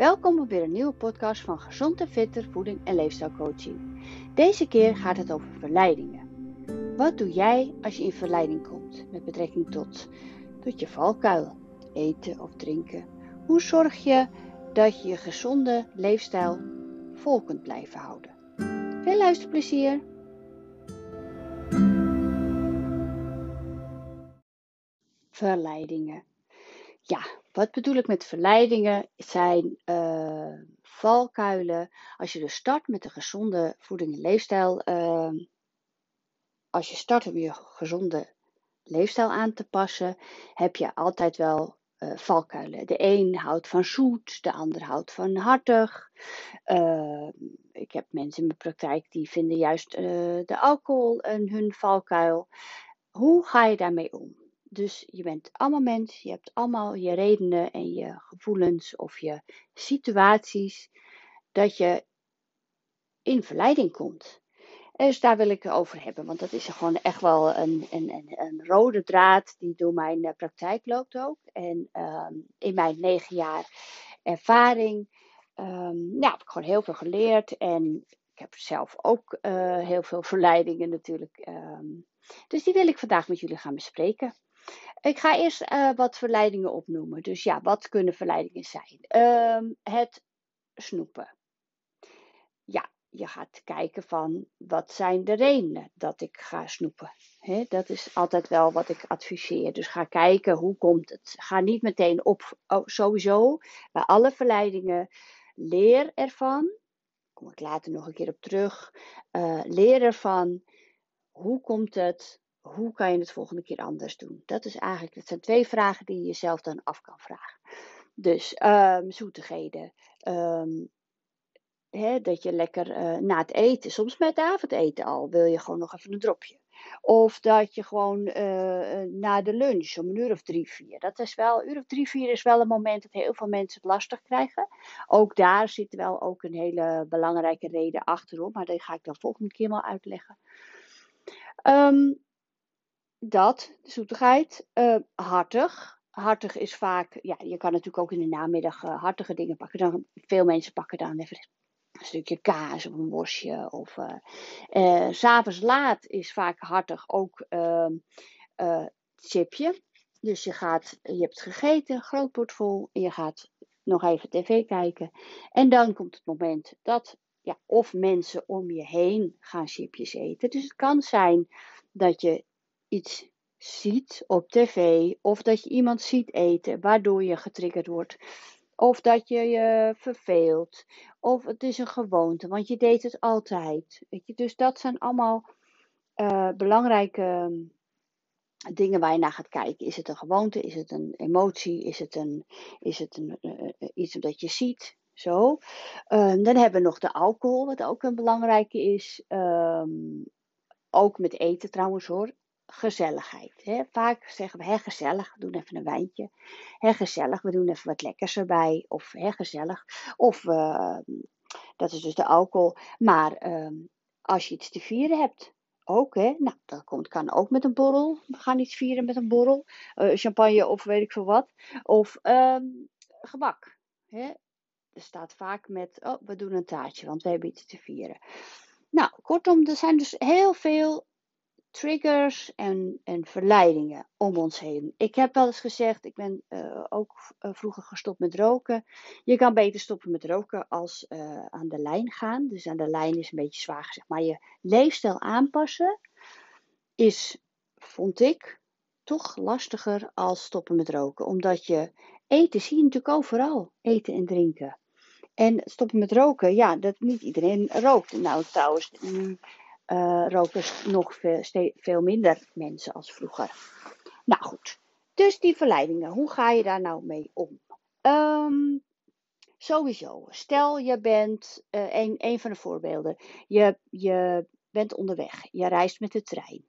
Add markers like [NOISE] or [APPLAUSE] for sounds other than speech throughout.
Welkom op weer een nieuwe podcast van Gezond en Fitter Voeding en Leefstijlcoaching. Deze keer gaat het over verleidingen. Wat doe jij als je in verleiding komt met betrekking tot, tot je valkuil, eten of drinken? Hoe zorg je dat je je gezonde leefstijl vol kunt blijven houden? Veel luisterplezier! Verleidingen. Ja, wat bedoel ik met verleidingen? Zijn uh, valkuilen. Als je dus start met een gezonde voeding en leefstijl. Uh, als je start om je gezonde leefstijl aan te passen, heb je altijd wel uh, valkuilen. De een houdt van zoet, de ander houdt van hartig. ik heb mensen in mijn praktijk die vinden juist de alcohol een hun valkuil. Hoe ga je daarmee om? Dus je bent allemaal mens, je hebt allemaal je redenen en je gevoelens of je situaties dat je in verleiding komt. Dus daar wil ik het over hebben, want dat is gewoon echt wel een, een, een, rode draad die door mijn eh, praktijk loopt ook. En ehm, in mijn negen jaar ervaring um, ja, heb ik gewoon heel veel geleerd. En ik heb zelf ook uh, heel veel verleidingen natuurlijk. Um, dus die wil ik vandaag met jullie gaan bespreken. Ik ga eerst uh, wat verleidingen opnoemen. Dus ja, wat kunnen verleidingen zijn? Um, het snoepen. Ja, je gaat kijken van wat zijn de redenen dat ik ga snoepen. Dat is altijd wel wat ik adviseer. Dus ga kijken hoe komt het. Ga niet meteen op, oh, sowieso bij alle verleidingen. Leer ervan. Kom ik later nog een keer op terug. Uh, leer ervan. Hoe komt het? Hoe kan je het volgende keer anders doen? Dat is eigenlijk, dat zijn twee vragen die je jezelf dan af kan vragen. Dus um, zoetigheden. Hè, dat je lekker uh, na het eten, soms met avondeten al, wil je gewoon nog even een dropje. Of dat je gewoon uh, na de lunch, om een uur of drie, vier. Dat is wel, een uur of drie, vier is wel een moment dat heel veel mensen het lastig krijgen. Ook daar zit wel ook een hele belangrijke reden achterop. Maar die ga ik dan volgende keer wel uitleggen. Um, dat, de zoetigheid. Uh, hartig. Hartig is vaak, ja, je kan natuurlijk ook in de namiddag uh, hartige dingen pakken. Dan, veel mensen pakken dan even een stukje kaas of een worstje. Of uh, s'avonds laat is vaak hartig ook ehm, chipje. Dus je gaat, je hebt gegeten, groot bord vol, en je gaat nog even tv kijken. En dan komt het moment dat, ja, of mensen om je heen gaan chipjes eten. Dus het kan zijn dat je iets ziet op tv of dat je iemand ziet eten waardoor je getriggerd wordt. Of dat je je verveelt. Of het is een gewoonte, want je deed het altijd. Weet je? Dus dat zijn allemaal uh, belangrijke ehm, dingen waar je naar gaat kijken. Is het een gewoonte? Is het een emotie? Is het, een, is het een, uh, iets dat je ziet? Zo. Uh, dan hebben we nog de alcohol, wat ook een belangrijke is. Um, ook met eten trouwens hoor gezelligheid. Hè. Vaak zeggen we, hè, gezellig, we doen even een wijntje. Hè, gezellig, we doen even wat lekkers erbij. Of hè, gezellig. Of, uh, dat is dus de alcohol. Maar uh, als je iets te vieren hebt, ook, hè. Nou, dat komt, kan ook met een borrel. We gaan iets vieren met een borrel. Uh, champagne of weet ik veel wat. Of um, gebak. Hè. Er staat vaak met, oh, we doen een taartje, want we hebben iets te vieren. Nou, kortom, er zijn dus heel veel triggers en, en verleidingen om ons heen. Ik heb wel eens gezegd, ik ben uh, ook uh, vroeger gestopt met roken. Je kan beter stoppen met roken als uh, aan de lijn gaan. Dus aan de lijn is een beetje zwaar gezegd. Maar je leefstijl aanpassen is, vond ik, toch lastiger als stoppen met roken. Omdat je eten zie je natuurlijk overal. Eten en drinken. En stoppen met roken, ja, dat niet iedereen rookt. Nou, trouwens, nu uh, roken nog veel, veel minder mensen als vroeger. Nou goed, dus die verleidingen, hoe ga je daar nou mee om? Um, sowieso, stel je bent, uh, een, een van de voorbeelden, je, je bent onderweg, je reist met de trein.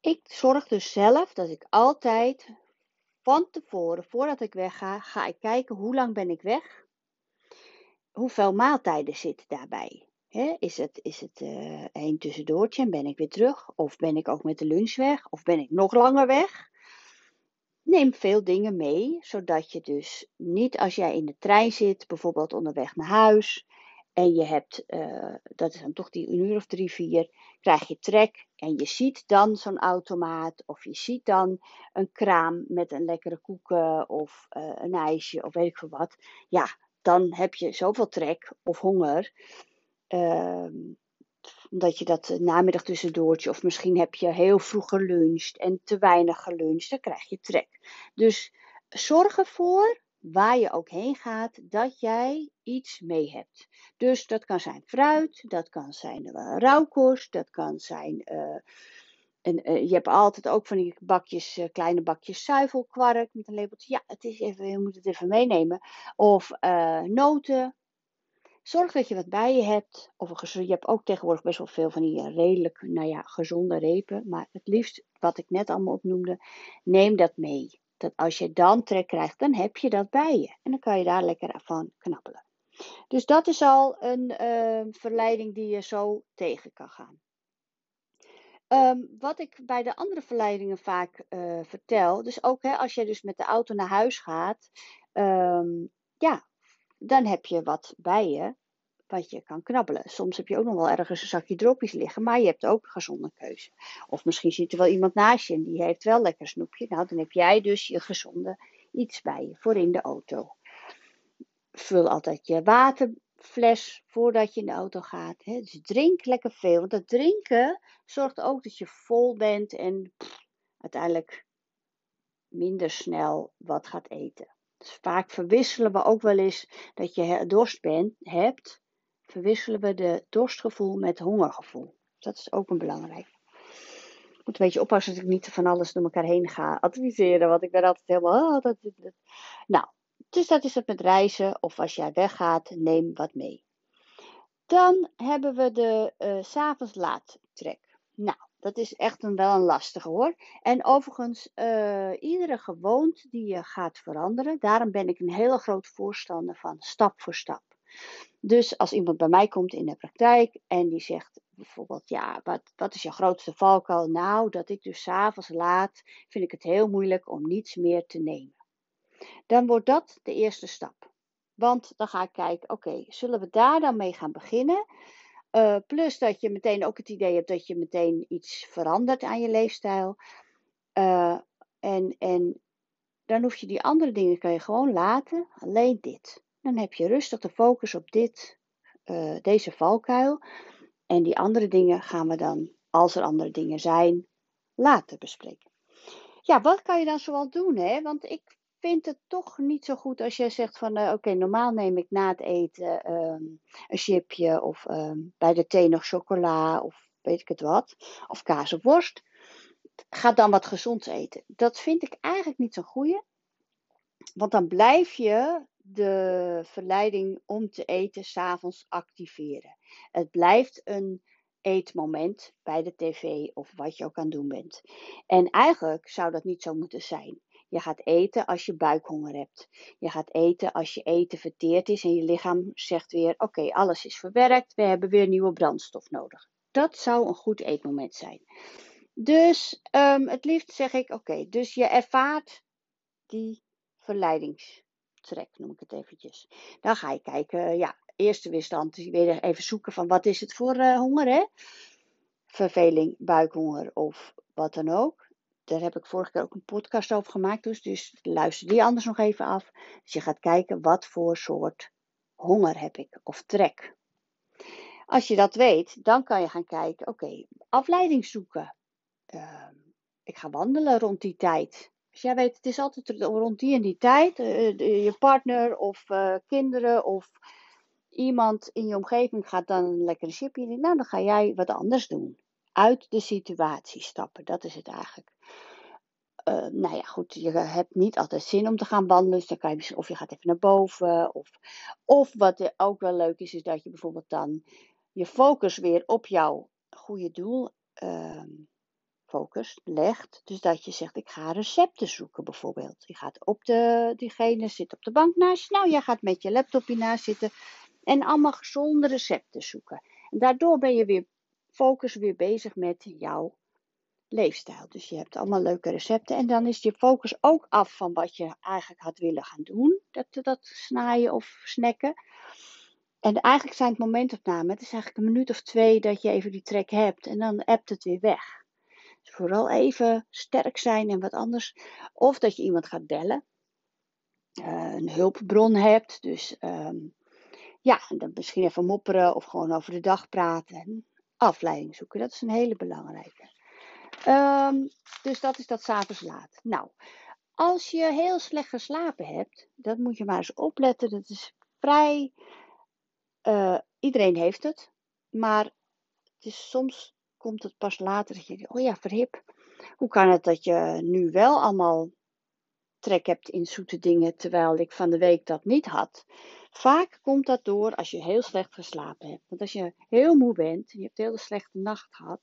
Ik zorg dus zelf dat ik altijd van tevoren, voordat ik wegga, ga ik kijken hoe lang ben ik weg. Hoeveel maaltijden zitten daarbij? Is het, is het uh, een tussendoortje en ben ik weer terug? Of ben ik ook met de lunch weg? Of ben ik nog langer weg? neem veel dingen mee, zodat je dus niet als jij in de trein zit, bijvoorbeeld onderweg naar huis, en je hebt, uh, dat is dan toch die een uur of drie, vier, krijg je trek en je ziet dan zo'n automaat of je ziet dan een kraam met een lekkere koeken of uh, een ijsje of weet ik veel wat. Ja, dan heb je zoveel trek of honger. Uh, dat je dat namiddag tussendoortje, of misschien heb je heel vroeg geluncht en te weinig geluncht, dan krijg je trek. Dus zorg ervoor, waar je ook heen gaat, dat jij iets mee hebt. Dus dat kan zijn fruit, dat kan zijn uh, rauwkost, dat kan zijn. Uh, en, je hebt altijd ook van die bakjes, kleine bakjes zuivelkwark met een labeltje. Ja, het is even, je moet het even meenemen. Of noten, Zorg dat je wat bij je hebt. Of je hebt ook tegenwoordig best wel veel van die eh, redelijk, nou ja, gezonde repen. Maar het liefst, wat ik net allemaal opnoemde, neem dat mee. Dat als je dan trek krijgt, dan heb je dat bij je. En dan kan je daar lekker van knappelen. Dus dat is al een uh, verleiding die je zo tegen kan gaan. Um, wat ik bij de andere verleidingen vaak uh, vertel, dus ook hè, als je dus met de auto naar huis gaat, um, ja, dan heb je wat bij je wat je kan knabbelen. Soms heb je ook nog wel ergens een zakje dropjes liggen, maar je hebt ook een gezonde keuze. Of misschien zit er wel iemand naast je en die heeft wel lekker snoepje. Nou, dan heb jij dus je gezonde iets bij je voor in de auto. Vul altijd je waterfles voordat je in de auto gaat. Hè. Dus drink lekker veel, want dat drinken zorgt ook dat je vol bent en uiteindelijk minder snel wat gaat eten. Vaak verwisselen we ook wel eens dat je dorst bent, hebt. Verwisselen we de dorstgevoel met hongergevoel. Dat is ook een belangrijk. Moet een beetje oppassen dat ik niet van alles door elkaar heen ga adviseren. Want ik ben altijd helemaal. Oh, dat. Nou, dus dat is het met reizen. Of als jij weggaat, neem wat mee. Dan hebben we de uh, s'avonds laat trek. Nou, dat is echt een, wel een lastige hoor. En overigens, uh, iedere gewoonte die je gaat veranderen, daarom ben ik een hele groot voorstander van stap voor stap. Dus als iemand bij mij komt in de praktijk en die zegt bijvoorbeeld, ja, wat, wat is jouw grootste valkuil? Nou, dat ik dus s'avonds laat, vind ik het heel moeilijk om niets meer te nemen. Dan wordt dat de eerste stap. Want dan ga ik kijken, oké, zullen we daar dan mee gaan beginnen? Uh, plus dat je meteen ook het idee hebt dat je meteen iets verandert aan je leefstijl. Uh, en, en dan hoef je die andere dingen kan je gewoon laten. Alleen dit. Dan heb je rustig de focus op dit, uh, deze valkuil. En die andere dingen gaan we dan, als er andere dingen zijn, later bespreken. Ja, wat kan je dan zoal doen? Hè? Want ik vind het toch niet zo goed als jij zegt van uh, oké, normaal neem ik na het eten um, een chipje of um, bij de thee nog chocola of weet ik het wat. Of kaas of worst. Ga dan wat gezonds eten. Dat vind ik eigenlijk niet zo'n goeie. Want dan blijf je de verleiding om te eten s'avonds activeren. Het blijft een eetmoment bij de tv of wat je ook aan het doen bent. En eigenlijk zou dat niet zo moeten zijn. Je gaat eten als je buikhonger hebt. Je gaat eten als je eten verteerd is en je lichaam zegt weer: Oké, alles is verwerkt, we hebben weer nieuwe brandstof nodig. Dat zou een goed eetmoment zijn. Dus um, het liefst zeg ik: Oké, dus je ervaart die verleidingstrek, noem ik het eventjes. Dan ga je kijken, ja, eerste weerstand, weer even zoeken van wat is het voor uh, honger, hè? Verveling, buikhonger of wat dan ook daar heb ik vorige keer ook een podcast over gemaakt. Dus, dus luister die anders nog even af. Dus je gaat kijken wat voor soort honger heb ik of trek. Als je dat weet, dan kan je gaan kijken, oké, afleiding zoeken. Uh, ik ga wandelen rond die tijd. Dus jij weet, het is altijd rond die en die tijd. Uh, je partner of uh, kinderen of iemand in je omgeving gaat dan een lekkere chipje. Nou, dan ga jij wat anders doen. Uit de situatie stappen, dat is het eigenlijk. Uh, nou ja, goed, je hebt niet altijd zin om te gaan wandelen. Dus dan kan je of je gaat even naar boven. Of, of wat ook wel leuk is, is dat je bijvoorbeeld dan je focus weer op jouw goede doel uh, focus legt. Dus dat je zegt, ik ga recepten zoeken bijvoorbeeld. Je gaat op de, diegene zit op de bank naast je. Nou, jij gaat met je laptopje naast zitten. En allemaal gezonde recepten zoeken. En daardoor ben je weer focus weer bezig met jouw leefstijl. Dus je hebt allemaal leuke recepten. En dan is je focus ook af van wat je eigenlijk had willen gaan doen. Dat, dat snijden of snacken. En eigenlijk zijn het momentopnamen. Het is eigenlijk een minuut of twee dat je even die trek hebt. En dan appt het weer weg. Dus vooral even sterk zijn en wat anders. Of dat je iemand gaat bellen. Uh, een hulpbron hebt. Dus um, ja, dan misschien even mopperen of gewoon over de dag praten. Afleiding zoeken, dat is een hele belangrijke. Um, dus dat is dat s'avonds laat. Nou, als je heel slecht geslapen hebt, dat moet je maar eens opletten. Dat is vrij. Uh, iedereen heeft het. Maar het is, soms komt het pas later dat je oh ja, verhip. Hoe kan het dat je nu wel allemaal trek hebt in zoete dingen, terwijl ik van de week dat niet had? Vaak komt dat door als je heel slecht geslapen hebt. Want als je heel moe bent en je hebt een hele slechte nacht gehad,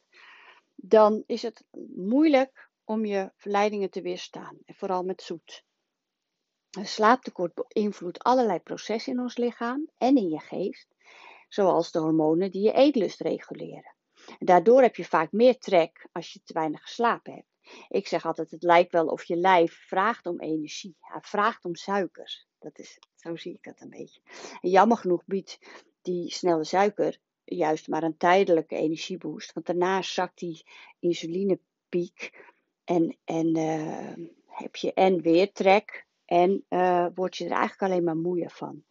dan is het moeilijk om je verleidingen te weerstaan. En vooral met zoet. Een slaaptekort beïnvloedt allerlei processen in ons lichaam en in je geest, zoals de hormonen die je eetlust reguleren. En daardoor heb je vaak meer trek als je te weinig geslapen hebt. Ik zeg altijd, het lijkt wel of je lijf vraagt om energie. Hij vraagt om suikers. Dat is, zo zie ik dat een beetje. En jammer genoeg biedt die snelle suiker juist maar een tijdelijke energieboost. Want daarna zakt die insulinepiek en, en uh, heb je en weer trek en uh, word je er eigenlijk alleen maar moeier van.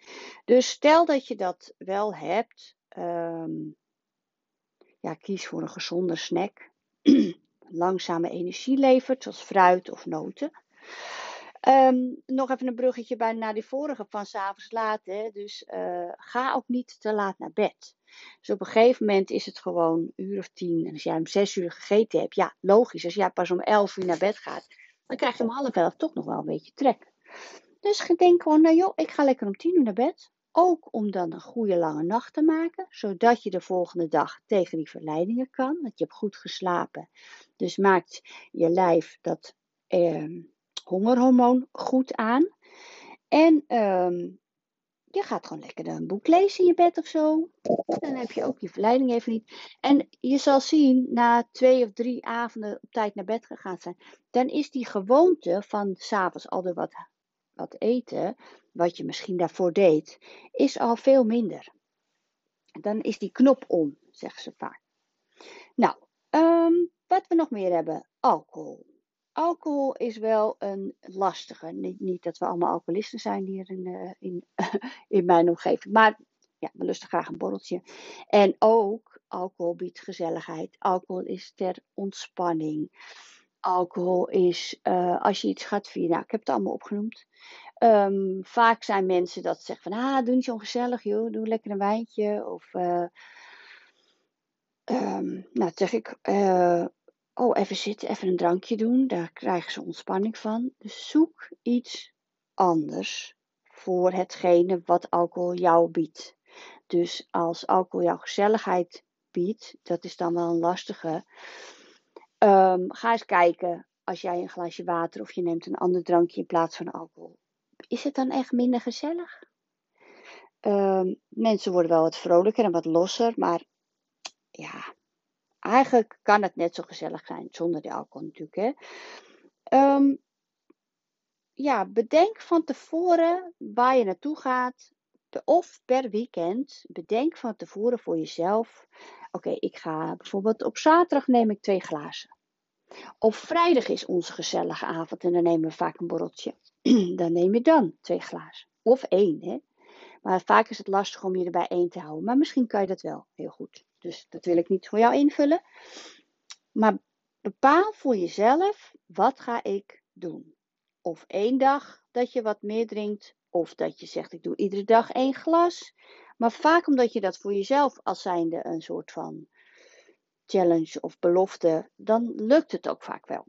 Dus stel dat je dat wel hebt, um, ja, kies voor een gezonde snack. [CLEARS THROAT] Langzame energie levert, zoals fruit of noten. Um, nog even een bruggetje bij naar die vorige van s'avonds laat. Hè. Dus uh, ga ook niet te laat naar bed. Dus op een gegeven moment is het gewoon een uur of tien. En als jij om zes uur gegeten hebt, ja, logisch. Als jij pas om elf uur naar bed gaat, dan krijg je om half elf toch nog wel een beetje trek. Dus denk gewoon, nou joh, ik ga lekker om tien uur naar bed. Ook om dan een goede lange nacht te maken, zodat je de volgende dag tegen die verleidingen kan. Dat je hebt goed geslapen. Dus maakt je lijf dat eh, hongerhormoon goed aan. En ehm, je gaat gewoon lekker een boek lezen in je bed of zo. Dan heb je ook je verleiding even niet. En je zal zien, na twee of drie avonden op tijd naar bed gegaan zijn, dan is die gewoonte van s'avonds al wat, wat eten, wat je misschien daarvoor deed, is al veel minder. Dan is die knop om, zeggen ze vaak. Nou, um, wat we nog meer hebben, alcohol alcohol is wel een lastige. Niet, niet dat we allemaal alcoholisten zijn hier in, uh, in, [LAUGHS] in mijn omgeving. Maar ja, we lusten graag een borreltje. En ook, alcohol biedt gezelligheid. Alcohol is ter ontspanning. Alcohol is uh, als je iets gaat vieren. Nou, ik heb het allemaal opgenoemd. Um, vaak zijn mensen dat zeggen van, ah, doe niet zo gezellig joh, doe lekker een wijntje. Of, uh, um, nou, zeg ik, oh, even zitten, even een drankje doen. Daar krijgen ze ontspanning van. Dus zoek iets anders voor hetgene wat alcohol jou biedt. Dus als alcohol jou gezelligheid biedt, dat is dan wel een lastige. Um, ga eens kijken als jij een glaasje water of je neemt een ander drankje in plaats van alcohol. Is het dan echt minder gezellig? Um, mensen worden wel wat vrolijker en wat losser, maar ja, eigenlijk kan het net zo gezellig zijn zonder de alcohol natuurlijk. Hè. Um, ja, bedenk van tevoren waar je naartoe gaat. Of per weekend. Bedenk van tevoren voor jezelf. Oké, ik ga bijvoorbeeld op zaterdag neem ik twee glazen. Op vrijdag is onze gezellige avond en dan nemen we vaak een borreltje. [CLEARS THROAT] dan neem je dan twee glazen. Of één, hè. Maar vaak is het lastig om je erbij één te houden. Maar misschien kan je dat wel heel goed. Dus dat wil ik niet voor jou invullen. Maar bepaal voor jezelf, wat ga ik doen? Of één dag dat je wat meer drinkt, of dat je zegt, ik doe iedere dag één glas. Maar vaak omdat je dat voor jezelf als zijnde een soort van challenge of belofte, dan lukt het ook vaak wel.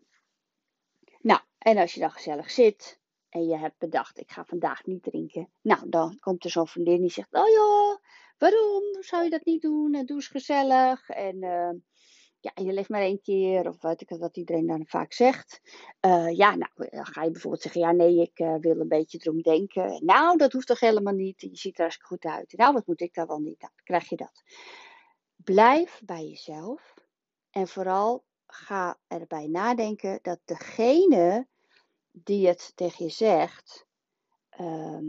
Nou, en als je dan gezellig zit en je hebt bedacht, ik ga vandaag niet drinken. Nou, dan komt er zo'n vriendin die zegt, oh joh, waarom zou je dat niet doen? En doe eens gezellig. En uh, ja, je leeft maar één keer. Of weet ik wat iedereen dan vaak zegt. Uh, ja, nou, dan ga je bijvoorbeeld zeggen, ja nee, ik wil een beetje erom denken. Nou, dat hoeft toch helemaal niet. Je ziet er hartstikke goed uit. Nou, wat moet ik daar wel niet? Nou, dan krijg je dat. Blijf bij jezelf. En vooral ga erbij nadenken dat degene die het tegen je zegt, ehm,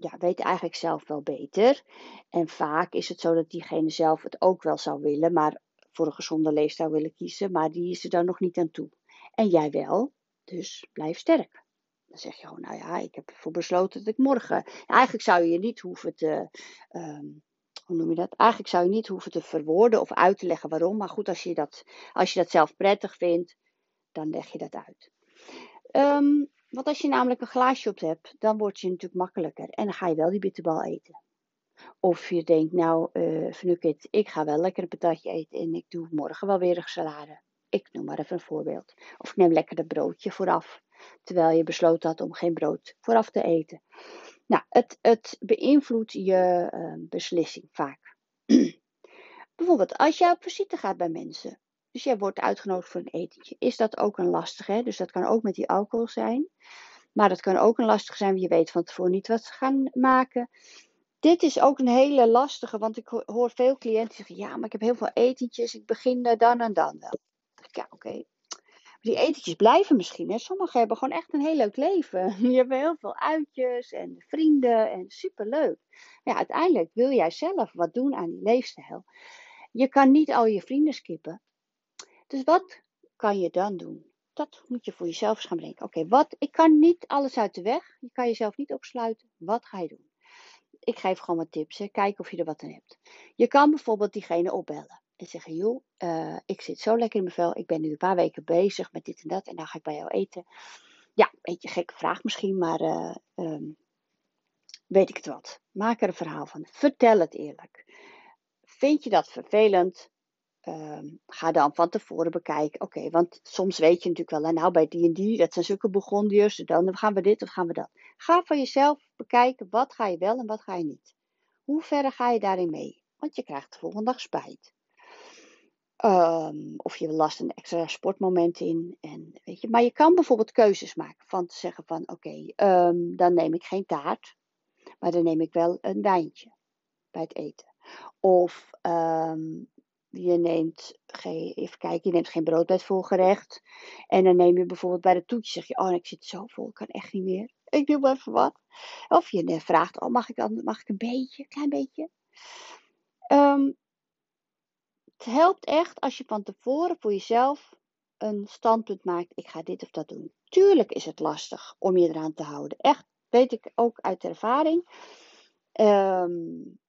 ja, weet eigenlijk zelf wel beter. En vaak is het zo dat diegene zelf het ook wel zou willen, maar voor een gezonde leefstijl willen kiezen, maar die is er dan nog niet aan toe. En jij wel, dus blijf sterk. Dan zeg je gewoon, nou ja, ik heb ervoor besloten dat ik morgen. Eigenlijk zou je niet hoeven te. Ehm, hoe noem je dat? Eigenlijk zou je niet hoeven te verwoorden of uit te leggen waarom. Maar goed, als je dat, als je dat zelf prettig vindt, dan leg je dat uit. Um, want als je namelijk een glaasje op hebt, dan wordt je natuurlijk makkelijker. En dan ga je wel die bitterbal eten. Of je denkt, nou, uh, het, ik ga wel lekker een patatje eten en ik doe morgen wel weer een salade. Ik noem maar even een voorbeeld. Of neem lekker dat broodje vooraf, terwijl je besloten had om geen brood vooraf te eten. Nou, het, het beïnvloedt je uh, beslissing vaak. [CLEARS THROAT] Bijvoorbeeld als je op visite gaat bij mensen. Dus jij wordt uitgenodigd voor een etentje. Is dat ook een lastige? Dus dat kan ook met die alcohol zijn. Maar dat kan ook een lastige zijn, want je weet van tevoren niet wat ze gaan maken. Dit is ook een hele lastige, want ik hoor veel cliënten zeggen: Ja, maar ik heb heel veel etentjes, ik begin dan en dan wel. Ja, oké. Die etentjes blijven misschien. Hè. Sommigen hebben gewoon echt een heel leuk leven. [LAUGHS] Je hebt heel veel uitjes en vrienden en superleuk. Ja, uiteindelijk wil jij zelf wat doen aan die leefstijl. Je kan niet al je vrienden skippen. Dus wat kan je dan doen? Dat moet je voor jezelf gaan bedenken. Oké, wat? ik kan niet alles uit de weg. Je kan jezelf niet opsluiten. Wat ga je doen? Ik geef gewoon wat tips. Kijk of je er wat aan hebt. Je kan bijvoorbeeld diegene opbellen. En zeggen, joh, uh, ik zit zo lekker in mijn vel. Ik ben nu een paar weken bezig met dit en dat. En dan ga ik bij jou eten. Ja, beetje gekke vraag misschien, maar uh, um, weet ik het wat. Maak er een verhaal van. Vertel het eerlijk. Vind je dat vervelend? Um, ga dan van tevoren bekijken. Oké, want soms weet je natuurlijk wel, nou bij die en die, dat zijn zulke begondiërs, dan gaan we dit of gaan we dat. Ga voor jezelf bekijken, wat ga je wel en wat ga je niet. Hoe ver ga je daarin mee? Want je krijgt de volgende dag spijt. Um, of je last een extra sportmoment in. En, weet je, maar je kan bijvoorbeeld keuzes maken van te zeggen van oké, um, dan neem ik geen taart, maar dan neem ik wel een wijntje bij het eten. Of je neemt geen, even kijken, je neemt geen brood bij het voorgerecht. En dan neem je bijvoorbeeld bij de toetje, zeg je, oh ik zit zo vol, ik kan echt niet meer. Ik doe maar even wat. Of je vraagt, oh mag ik, dan, mag ik een beetje, een klein beetje. Um, het helpt echt als je van tevoren voor jezelf een standpunt maakt, ik ga dit of dat doen. Tuurlijk is het lastig om je eraan te houden. Echt, weet ik ook uit ervaring. Um,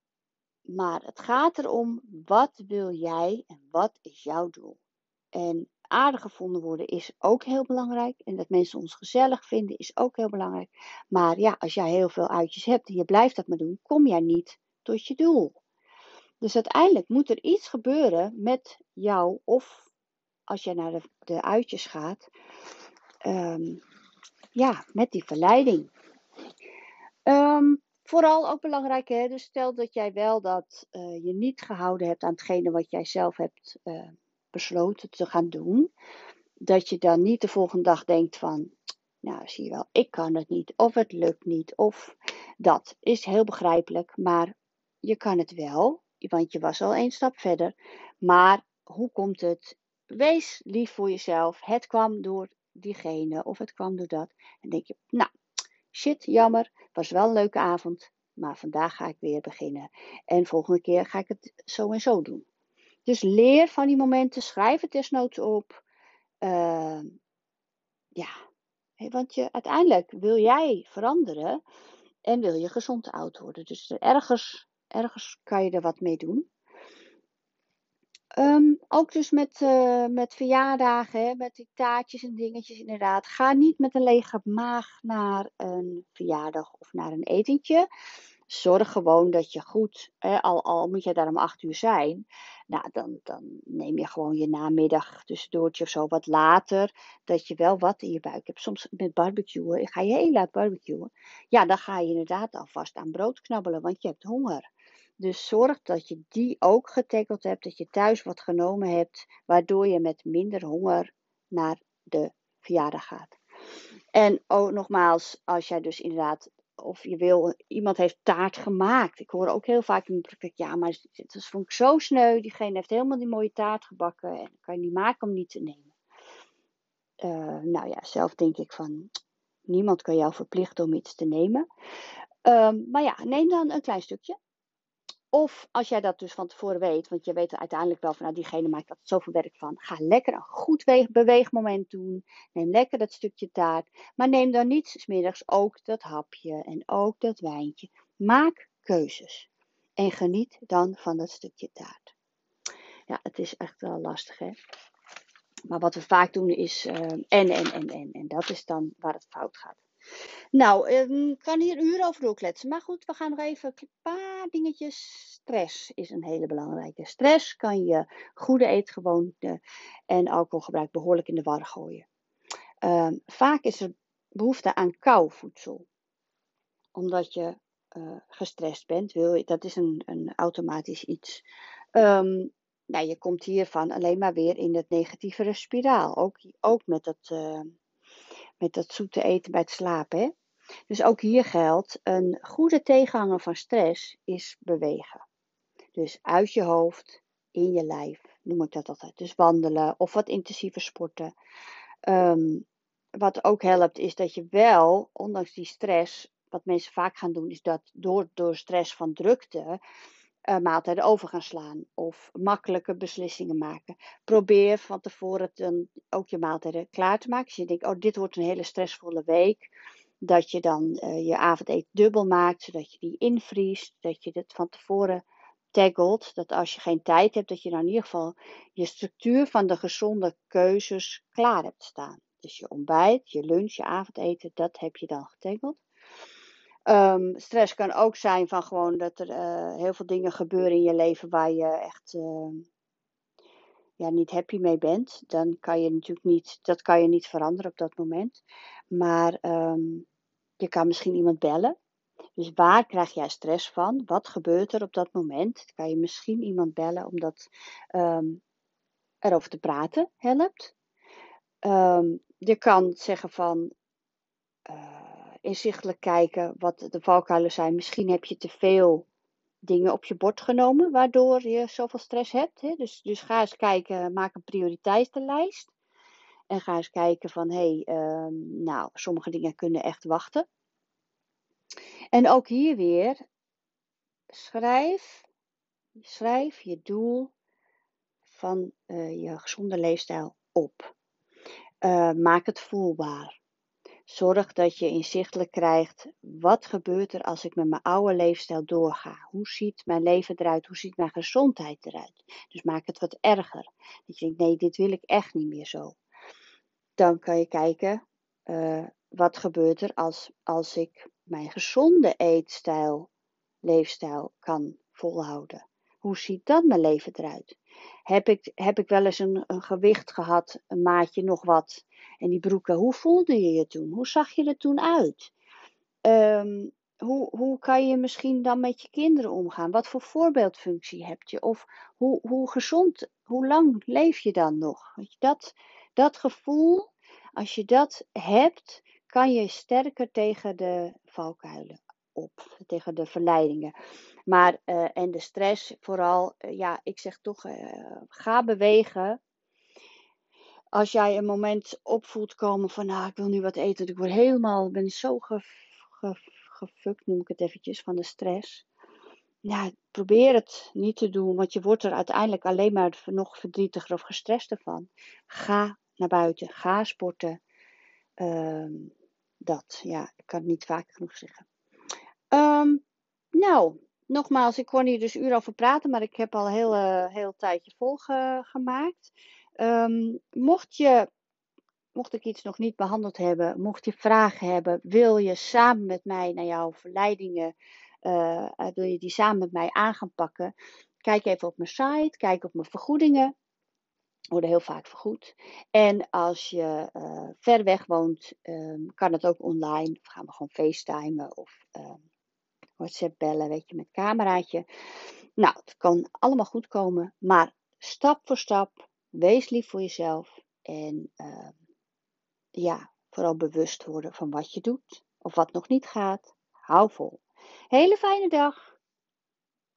maar het gaat erom, wat wil jij en wat is jouw doel? En aardig gevonden worden is ook heel belangrijk. En dat mensen ons gezellig vinden is ook heel belangrijk. Maar ja, als jij heel veel uitjes hebt en je blijft dat maar doen, kom jij niet tot je doel. Dus uiteindelijk moet er iets gebeuren met jou of als jij naar de, de uitjes gaat, um, ja, met die verleiding. Um, Vooral ook belangrijk, hè? dus stel dat jij wel dat uh, je niet gehouden hebt aan hetgene wat jij zelf hebt uh, besloten te gaan doen. Dat je dan niet de volgende dag denkt van, nou zie je wel, ik kan het niet, of het lukt niet, of dat is heel begrijpelijk, maar je kan het wel, want je was al één stap verder. Maar hoe komt het? Wees lief voor jezelf. Het kwam door diegene of het kwam door dat. En denk je, nou, shit, jammer, was wel een leuke avond, maar vandaag ga ik weer beginnen. En volgende keer ga ik het zo en zo doen. Dus leer van die momenten, schrijf het desnoods op. Uh, ja, want je, uiteindelijk wil jij veranderen en wil je gezond oud worden. Dus ergens, ergens kan je er wat mee doen. Um, ook dus met, uh, met verjaardagen, hè, met die taartjes en dingetjes inderdaad. Ga niet met een lege maag naar een verjaardag of naar een etentje. Zorg gewoon dat je goed, hè, al, al moet je daar om acht uur zijn, nou, dan, dan neem je gewoon je namiddag tussendoortje of zo wat later, dat je wel wat in je buik hebt. Soms met barbecuen, ga je heel laat barbecuen, ja, dan ga je inderdaad alvast aan brood knabbelen, want je hebt honger. Dus zorg dat je die ook getackeld hebt, dat je thuis wat genomen hebt, waardoor je met minder honger naar de verjaardag gaat. En ook nogmaals, als jij dus inderdaad of je wil, iemand heeft taart gemaakt. Ik hoor ook heel vaak in de praktijk, ja, maar dat vond ik zo sneu. Diegene heeft helemaal die mooie taart gebakken en kan je niet maken om niet te nemen. Uh, nou ja, zelf denk ik van, niemand kan jou verplichten om iets te nemen. Um, maar ja, neem dan een klein stukje. Of als jij dat dus van tevoren weet, want je weet uiteindelijk wel van, nou, diegene maakt er zoveel werk van. Ga lekker een goed beweegmoment doen. Neem lekker dat stukje taart. Maar neem dan niet smiddags ook dat hapje en ook dat wijntje. Maak keuzes. En geniet dan van dat stukje taart. Ja, het is echt wel lastig, hè? Maar wat we vaak doen is uh, en, en, en, en. En dat is dan waar het fout gaat. Nou, ik ehm, kan hier uur over doorkletsen. Maar goed, we gaan nog even een paar dingetjes. Stress is een hele belangrijke. Stress kan je goede eetgewoonten en alcoholgebruik behoorlijk in de war gooien. Um, vaak is er behoefte aan kou voedsel. Omdat je uh, gestrest bent. Wil je, dat is een, een automatisch iets. Um, nou, je komt hiervan alleen maar weer in het negatieve spiraal. Ook, ook met dat... met dat zoete eten bij het slapen. Hè? Dus ook hier geldt, een goede tegenhanger van stress is bewegen. Dus uit je hoofd, in je lijf, noem ik dat altijd. Dus wandelen of wat intensiever sporten. Um, wat ook helpt is dat je wel, ondanks die stress, wat mensen vaak gaan doen, is dat door, door stress van drukte, uh, maaltijden over gaan slaan of makkelijke beslissingen maken. Probeer van tevoren dan ook je maaltijden klaar te maken. Als je denkt, oh dit wordt een hele stressvolle week, dat je dan uh, je avondeten dubbel maakt, zodat je die invriest, dat je het van tevoren taggelt, dat als je geen tijd hebt, dat je dan in ieder geval je structuur van de gezonde keuzes klaar hebt staan. Dus je ontbijt, je lunch, je avondeten, dat heb je dan getaggeld. Um, stress kan ook zijn van gewoon dat er uh, heel veel dingen gebeuren in je leven waar je echt uh, ja, niet happy mee bent. Dan kan je natuurlijk niet, dat kan je niet veranderen op dat moment. Maar um, je kan misschien iemand bellen. Dus waar krijg jij stress van? Wat gebeurt er op dat moment? Kan je misschien iemand bellen omdat um, erover te praten helpt. je kan zeggen van. Uh, inzichtelijk kijken wat de valkuilen zijn. Misschien heb je te veel dingen op je bord genomen, waardoor je zoveel stress hebt. Hè? Dus, dus ga eens kijken, maak een prioriteitenlijst. En ga eens kijken van, hé, hey, uh, nou, sommige dingen kunnen echt wachten. En ook hier weer, schrijf, schrijf je doel van uh, je gezonde leefstijl op. Uh, maak het voelbaar. Zorg dat je inzichtelijk krijgt, wat gebeurt er als ik met mijn oude leefstijl doorga? Hoe ziet mijn leven eruit? Hoe ziet mijn gezondheid eruit? Dus maak het wat erger. Dat je denkt, nee, dit wil ik echt niet meer zo. Dan kan je kijken, uh, wat gebeurt er als, als ik mijn gezonde eetstijl, leefstijl kan volhouden? Hoe ziet dan mijn leven eruit? Heb ik, heb ik wel eens een, gewicht gehad, een maatje nog wat? En die broeken, hoe voelde je je toen? Hoe zag je er toen uit? Um, hoe, hoe kan je misschien dan met je kinderen omgaan? Wat voor voorbeeldfunctie heb je? Of hoe, hoe gezond, hoe lang leef je dan nog? Dat, dat gevoel, als je dat hebt, kan je sterker tegen de valkuilen op, tegen de verleidingen. Maar, uh, en de stress vooral, uh, ja, ik zeg toch, uh, ga bewegen. Als jij een moment opvoelt komen van, nou, ik wil nu wat eten, ik word helemaal, ben zo ge, gefukt, noem ik het eventjes, van de stress. Ja, probeer het niet te doen, want je wordt er uiteindelijk alleen maar nog verdrietiger of gestrester van. Ga naar buiten, ga sporten. Ehm, dat, ja, ik kan het niet vaak genoeg zeggen. Nou, nogmaals, ik kon hier dus uren over praten, maar ik heb al een heel, heel tijdje volgemaakt. Um, mocht je, mocht ik iets nog niet behandeld hebben, mocht je vragen hebben, wil je samen met mij naar jouw verleidingen, uh, wil je die samen met mij aan gaan pakken? Kijk even op mijn site, kijk op mijn vergoedingen worden heel vaak vergoed. En als je uh, ver weg woont, um, kan het ook online. Of gaan we gewoon facetimen of um, WhatsApp bellen, weet je, met cameraatje. Nou, het kan allemaal goed komen, maar stap voor stap, wees lief voor jezelf en uh, ja, vooral bewust worden van wat je doet of wat nog niet gaat. Hou vol. Hele fijne dag.